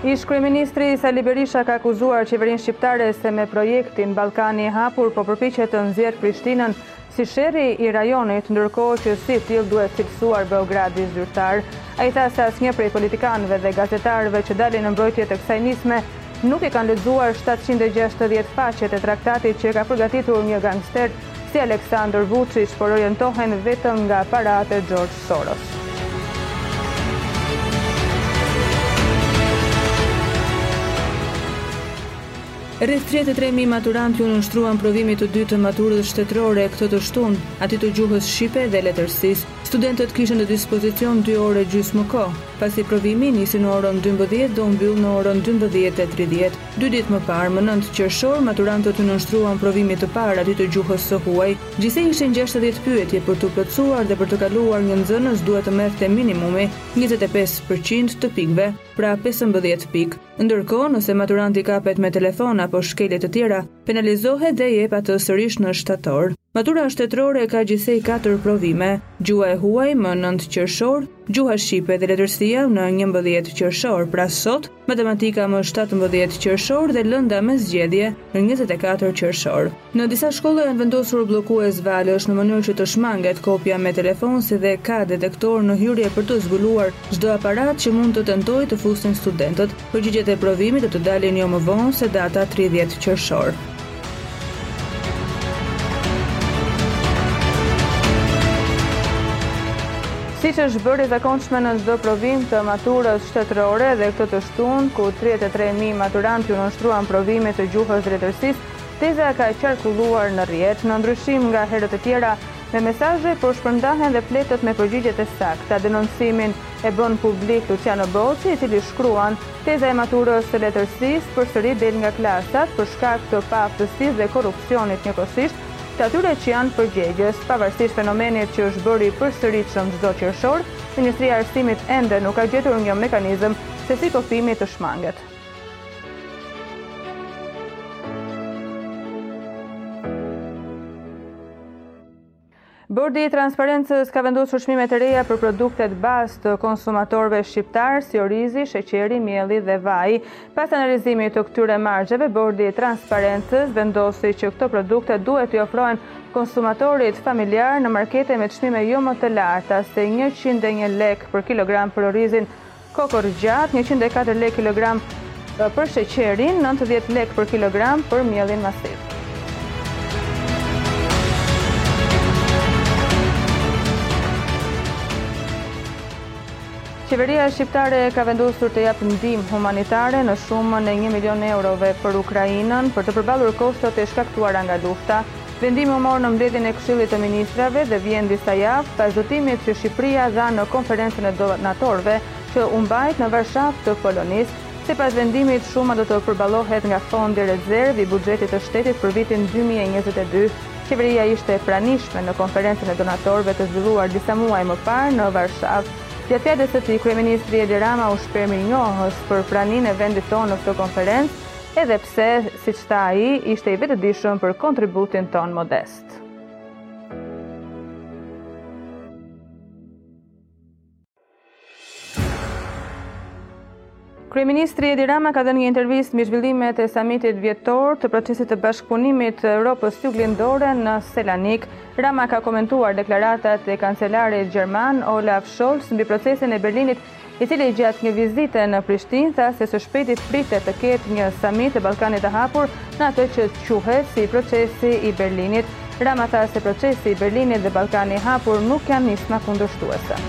Ish-kryeministri Sali Berisha ka akuzuar qeverinë shqiptare se me projektin Ballkani i hapur po përpiqet të nxjerrë Prishtinën si sherri i rajonit, ndërkohë që si i tillë duhet cilësuar Beogradi zyrtar. Ai tha se asnjë prej politikanëve dhe gazetarëve që dalin në mbrojtje të kësaj nisme nuk i kanë lexuar shtatëqind e gjashtëdhjetë faqet e traktatit që e ka përgatitur një gangster si Aleksandër Vuçiç, por orientohen vetëm nga paratë e Xhorxh Soros. Rreth tridhjetë e tre mijë maturantë iu nënshtruan provimit të dytë të maturës shtetërore këtë të shtunë, atij të gjuhës shqipe dhe letërsisë. Studentët kishin në dispozicion dy orë e gjysmë kohë, pasi provimi nisi në orën dymbëdhjetë dhe u mbyll në orën dymbëdhjetë e tridhjetë. Dy ditë më parë, më nëntë qershor, maturantët iu nënshtruan provimit të parë, atij të gjuhës së huaj. Gjithsej ishin gjashtëdhjetë pyetje për t'u plotësuar dhe për të kaluar një nxënës duhet të merrte minimumi njëzet e pesë për qind të pikëve. pra pesëmbëdhjetë pikë. Ndërkohë, nëse maturanti kapet me telefon apo shkelje të tjera, penalizohet dhe e jep atë sërish në shtator. Matura shtetërore ka gjithsej katër provime, gjuha e huaj më nëntë qershor, gjuha shqipe dhe letërsia më njëmbëdhjetë qershor, pra sot, matematika më shtatëmbëdhjetë qershor dhe lënda me zgjedhje më njëzet e katër qershor. Në disa shkolla janë vendosur bllokues valësh në mënyrë që të shmanget kopja me telefon si dhe ka detektor në hyrje për të zbuluar Çdo aparat që mund të tentojnë të fusin studentët, përgjigjet e provimit do të dalin jo më vonë se data tridhjetë qershor. Siç është bërë e zakonshme në çdo provim të maturës shtetërore dhe këtë të shtunë, ku 33.000 maturantë iu nënshtruan provimit të gjuhës dhe letërsisë, teza ka qarkulluar në rrjet. Në ndryshim nga herët e tjera, Me mesazhe po shpërndahen dhe fletët me përgjigjet e sakta. Denoncimin e bën publik Luçiano Boçi, i cili shkruan, Teza e maturës së letërsisë përsëri del nga klasat për shkak të paaftësisë dhe korrupsionit njëkohësisht të atyre që janë përgjegjës. Pavarësisht fenomenit që është bërë i përsëritshëm çdo qershor, Ministria e Arsimit ende nuk ka gjetur një mekanizëm se si kopimi të shmanget. Bordi i Transparencës ka vendosur çmimet e reja për produktet bazë të konsumatorëve shqiptarë si orizi, sheqeri, mielli dhe vaji. Pas analizimit të këtyre marzheve, Bordi i Transparencës vendosi që këto produkte duhet t'i ofrohen konsumatorit familjar në markete me çmime jo më të larta se 101 lekë për kilogram për orizin Kokërrgjatë, njëqind e katër lekë kilogram për sheqerin, nëntëdhjetë lekë për kilogram për miellin masiv. Qeveria shqiptare ka vendosur të japë ndihmë humanitare në shumën e një milion eurove për Ukrainën për të përballur kostot e shkaktuara nga lufta. Vendimi u mor në mbledhjen e Këshillit të Ministrave dhe vjen disa javë pas zotimit që Shqipëria dha në Konferencën e Donatorëve që u mbajt në Varshavë të Polonisë. Sipas vendimit, shuma do të përballohet nga fondi rezervë i buxhetit të shtetit për vitin dy mijë e njëzet e dy. Qeveria ishte e pranishme në Konferencën e Donatorëve të zhvilluar disa muaj më parë në Varshavë. Gjatë fjales së tij, kryeministri Edi Rama u shpreh mirënjohës për praninë e vendit tonë në këtë konferencë, edhe pse, siç tha ai, ishte i vetëdijshëm për kontributin tonë modest. Kryeministri Edi Rama ka dhënë një intervistë mbi zhvillimet e samitit vjetor të procesit të bashkëpunimit të Europës Juglindore në Selanik. Rama ka komentuar deklaratat e kancelarit gjerman Olaf Scholz mbi procesin e Berlinit i cili gjatë një vizite në Prishtinë tha se së shpejti pritet të ketë një samit të Ballkanit të Hapur në atë që quhet si procesi i Berlinit. Rama tha se procesi i Berlinit dhe Ballkani i Hapur nuk janë nisma kundërshtuese.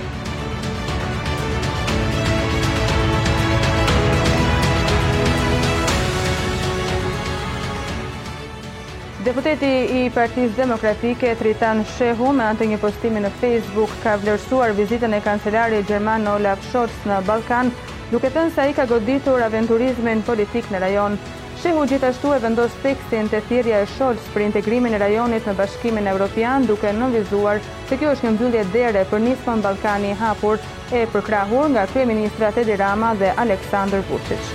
Deputeti i Partisë Demokratike, Tritan Shehu, me anë të një postimi në Facebook, ka vlerësuar vizitën e kancelarit gjerman Olaf Scholz në Ballkan, duke thënë se ai ka goditur aventurizmin politik në rajon. Shehu gjithashtu e vendos theksin te thirrja e Scholz për integrimin e rajonit në Bashkimin Evropian, duke nënvizuar se kjo është një mbyllje dere për nismën Ballkani i Hapur, E përkrahur nga kryeministrat Edi Rama dhe Aleksandër Vuçiç.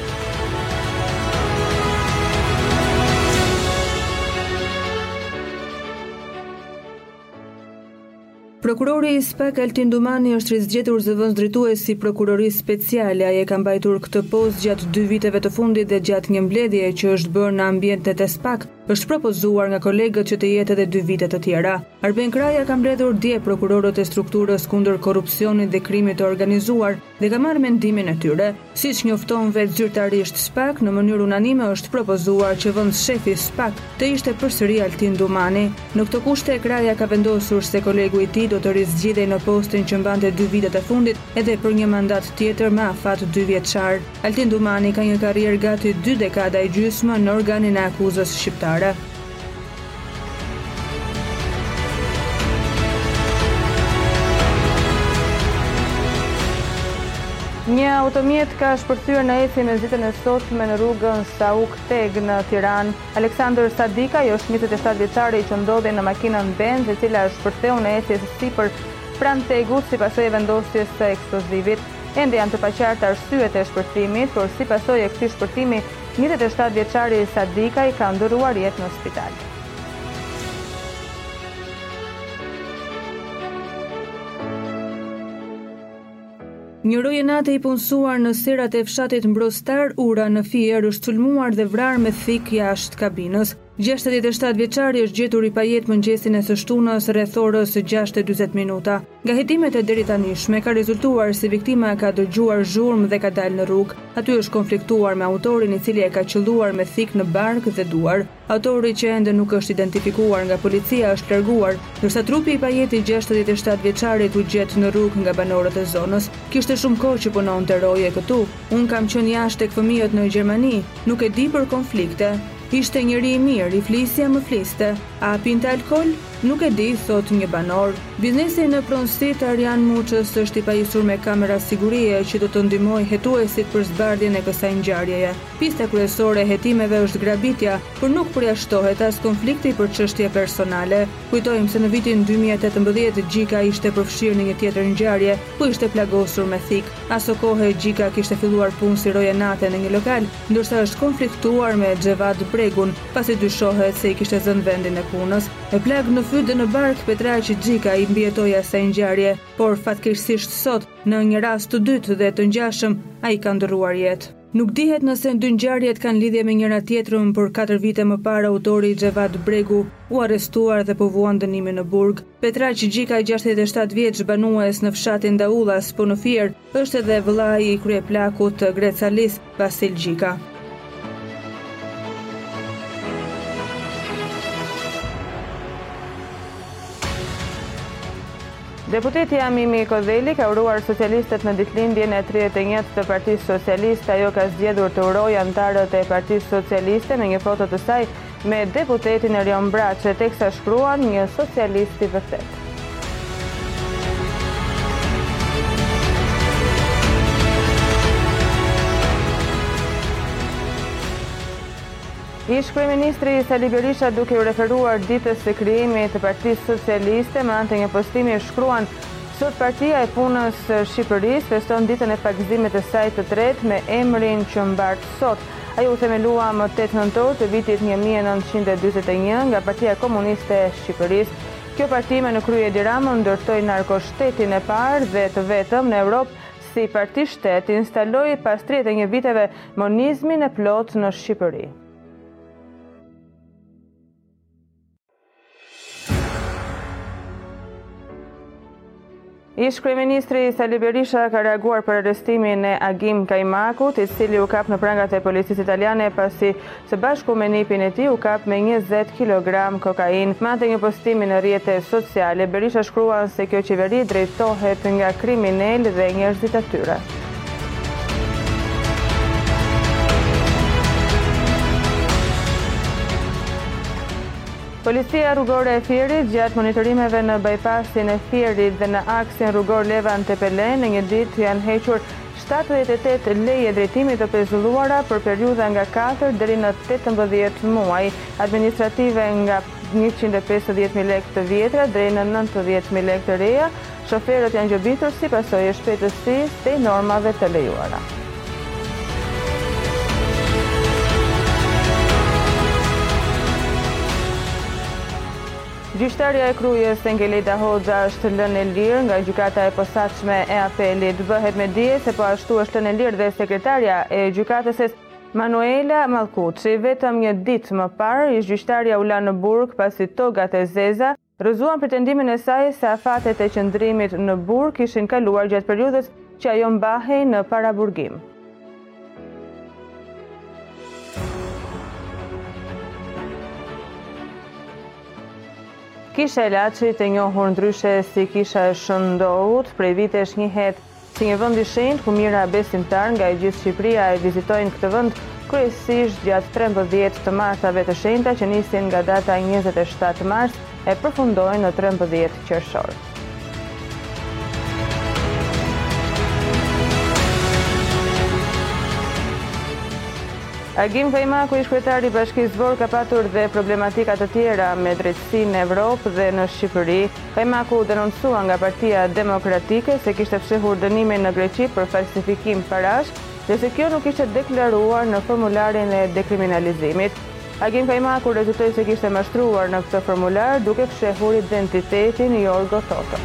Prokurori i SPAK Altin Dumani është rizgjedhur zëvendësdrejtues i Prokurorisë Speciale, ai e ka mbajtur këtë post gjatë dy viteve të fundit dhe gjatë një mbledhje që është bërë në ambientet e SPAK, është propozuar nga kolegët që të jetë edhe dy vite të tjera. Arben Kraja ka mbledhur dje prokurorët e Strukturës Kundër Korrupsionit dhe Krimit të Organizuar dhe ka marrë mendimin e tyre. Siç njofton vetë zyrtarisht SPAK, në mënyrë unanime është propozuar që nënshef i SPAK të ishte përsëri Altin Dumani. Në këto kushte, Kraja ka vendosur se kolegu i tij do të rizgjidhej në postin që mbante dy vitet e fundit edhe për një mandat tjetër me afat dyvjeçar. Altin Dumani ka një karrierë gati dy dekada e gjysmë në organin e akuzës shqiptare. Një automjet ka shpërthyer në ecje në ditën e sotme në rrugën Sauk Teg në Tiranë. Aleksandër Sadikaj është 27 vjeçari që ndodhej në makinën Benz, e cila shpërtheu në ecje e sipër pranë Tegut si pasojë e vendosjes së eksplozivit. Ende janë të paqarta arsyet e shpërthimit, por si pasojë e këtij shpërthimi Njëzet e shtatë vjeçari Sadikaj ka ndërruar jetë në spital. Një roje nate i punësuar në serat e fshatit Mbrostar Ura në Fier është sulmuar dhe vrarë me thikë jashtë kabinës. Gjashtëdhjetë e shtatë vjeçari është gjetur i pajetë mëngjesin e së shtunës rreth orës gjashtë e dyzet minuta. Nga hetimet e deritanishme ka rezultuar se viktima ka dëgjuar zhurmë dhe ka dalë në rrugë. Aty është konfliktuar me autorin i cili e ka qëlluar me thikë në bark dhe duar. Autori që ende nuk është identifikuar nga policia është larguar, ndërsa trupi i pajetë i gjashtëdhjetë e shtatë vjeçarit u gjet në rrugë nga banorët e zonës. Kishte shumë kohë që punonte roje këtu. Unë kam qenë jashtë tek fëmijët në Gjermani. Nuk e di për konflikte. Ishte njeri i mirë, i flisja më fliste. A pinte alkool? Nuk e di, thotë një banor. Biznesi në pronësi të Arjan Muçës është i pajisur me kamera sigurie që do të ndihmojë hetuesit për zbardhjen e kësaj ngjarjeje. Pista kryesore e hetimeve është grabitja, por nuk përjashtohet as konflikti për çështje personale. Kujtojmë se në vitin dy mijë e tetëmbëdhjetë Xhika ishte përfshirë në një tjetër ngjarje, ku ishte plagosur me thikë. Asokohe Xhika kishte filluar punë si rojenate në një lokal, ndërsa është konfliktuar me Xhevad Bregun, pasi dyshohet se i kishte zënë vendin e punës. Me plagë në fyt dhe në bark, Petraq Xhika i mbijetoi asaj ngjarje, por fatkeqësisht sot, në një rast të dytë dhe të ngjashëm, ai ka ndërruar jetë. Nuk dihet nëse dy ngjarjet kanë lidhje me njëra-tjetrën, por katër vite më parë autori Xhevad Bregu u arrestua dhe po vuan dënimin në burg. Petraq Xhika, gjashtëdhjetë e shtatë vjeç, banues në fshatin Daullas, po në Fier, Është edhe vëllai i kryeplakut të Grecalisë, Vasil Xhika. Deputetja Mimi Kodheli ka uruar socialistët në ditëlindjen e 31 të Partisë Socialiste. Ajo ka zgjedhur të urojë anëtarët e Partisë Socialiste në një foto të saj Me deputetin Erion Braçe, teksa shkruan një socialist i vërtetë. Ish-kryeministri Sali Berisha duke iu referuar ditës së krijimit të Partisë Socialiste me anë të një postimi shkruan Sot Partia e Punës së Shqipërisë feston ditën e pagëzimit të saj të tretë me emrin që mbart sot. Ajo u themelua më tetë nëntor të vitit një mijë e nëntëqind e njëzet e një nga Partia Komuniste e Shqipërisë. Kjo parti me në krye Edi Ramën ndërtoi narkoshtetin e parë dhe të vetëm në Evropë si parti-shtet, instaloi pas tridhjetë e një viteve monizmin e plotë në Shqipëri. Ish-kryeministri Sali Berisha ka reaguar për arrestimin e Agim Kajmakut, i cili u kap në prangat e policisë italiane pasi së bashku me nipin e tij u kap me 20 kg kokainë. Me anë të një postimi në rrjete sociale, Berisha shkruan se kjo qeveri drejtohet nga kriminelë dhe njerëzit e tyre. Policia Rrugore e Fierit gjatë monitorimeve në bypassin e Fierit dhe në aksin rrugor Levan Tepelenë në një ditë janë hequr shtatëdhjetë e tetë leje drejtimi të pezulluara për periudha nga katër deri në tetëmbëdhjetë muaj administrative nga njëqind e pesëdhjetë mijë lekë të vjetra deri në nëntëdhjetë mijë lekë të reja, shoferët janë gjobitur si pasojë e shpejtësisë tej normave të lejuara. Gjyqtarja e Krujës, Enkeleda Hoxha është lënë e lirë nga Gjykata e Posaçme e Apelit. Bëhet me dije se po ashtu është lënë e lirë dhe sekretarja e gjykatëses, Manuela Mallkuçi, vetëm një ditë më parë, ish-gjyqtarja u la në burg pasi togat e zeza rrëzuan pretendimin e saj se afatet e qëndrimit në burg kishin kaluar gjatë periudhës që ajo mbahej në paraburgim. Kisha e Laçit, e njohur ndryshe si Kisha e Shën Ndohut, prej vitesh njihet Si një vend i shenjtë ku mijëra besimtarë nga e gjithë Shqipëria e vizitojnë këtë vend, kryesisht gjatë trembëdhjetë të martave të shenjta që nisin nga data njëzet e shtatë mars e përfundojnë në trembëdhjetë qershor. Agim Kajmaku, ish-kryetar i Bashkisë Vorë, ka patur dhe problematika të tjera me drejtësinë në Evropë dhe në Shqipëri. Kajmaku u denoncua nga Partia Demokratike se kishte fshehur dënimin në Greqi për falsifikim parash dhe se kjo nuk ishte deklaruar në formularin e dekriminalizimit. Agim Kajmaku rezultoi se kishte mashtruar në këtë formular duke fshehur identitetin Jorgo Toto.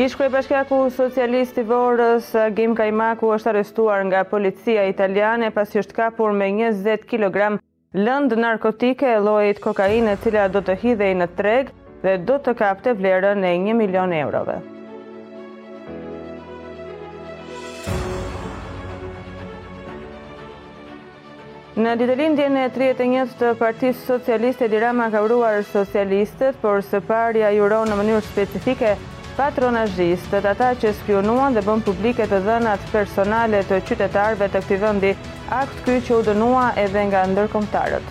Ish-kryebashkiaku socialist i Vorës, Agim Kajmaku është arrestuar nga policia italiane pasi është kapur me njëzet kilogramë lëndë narkotike e llojit kokainë e cila do të hidhej në treg dhe do të kapte vlerën e një milion eurove. Në ditëlindjen e tridhjetë e njëtë të Partisë Socialiste, Edi Rama ka uruar socialistët, por së pari ai uron në mënyrë specifike patronazhistët, ata që spiunuan dhe bënë publike të dhënat personale të qytetarëve të këtij vendi, akt ky që u dënua edhe nga ndërkombëtarët.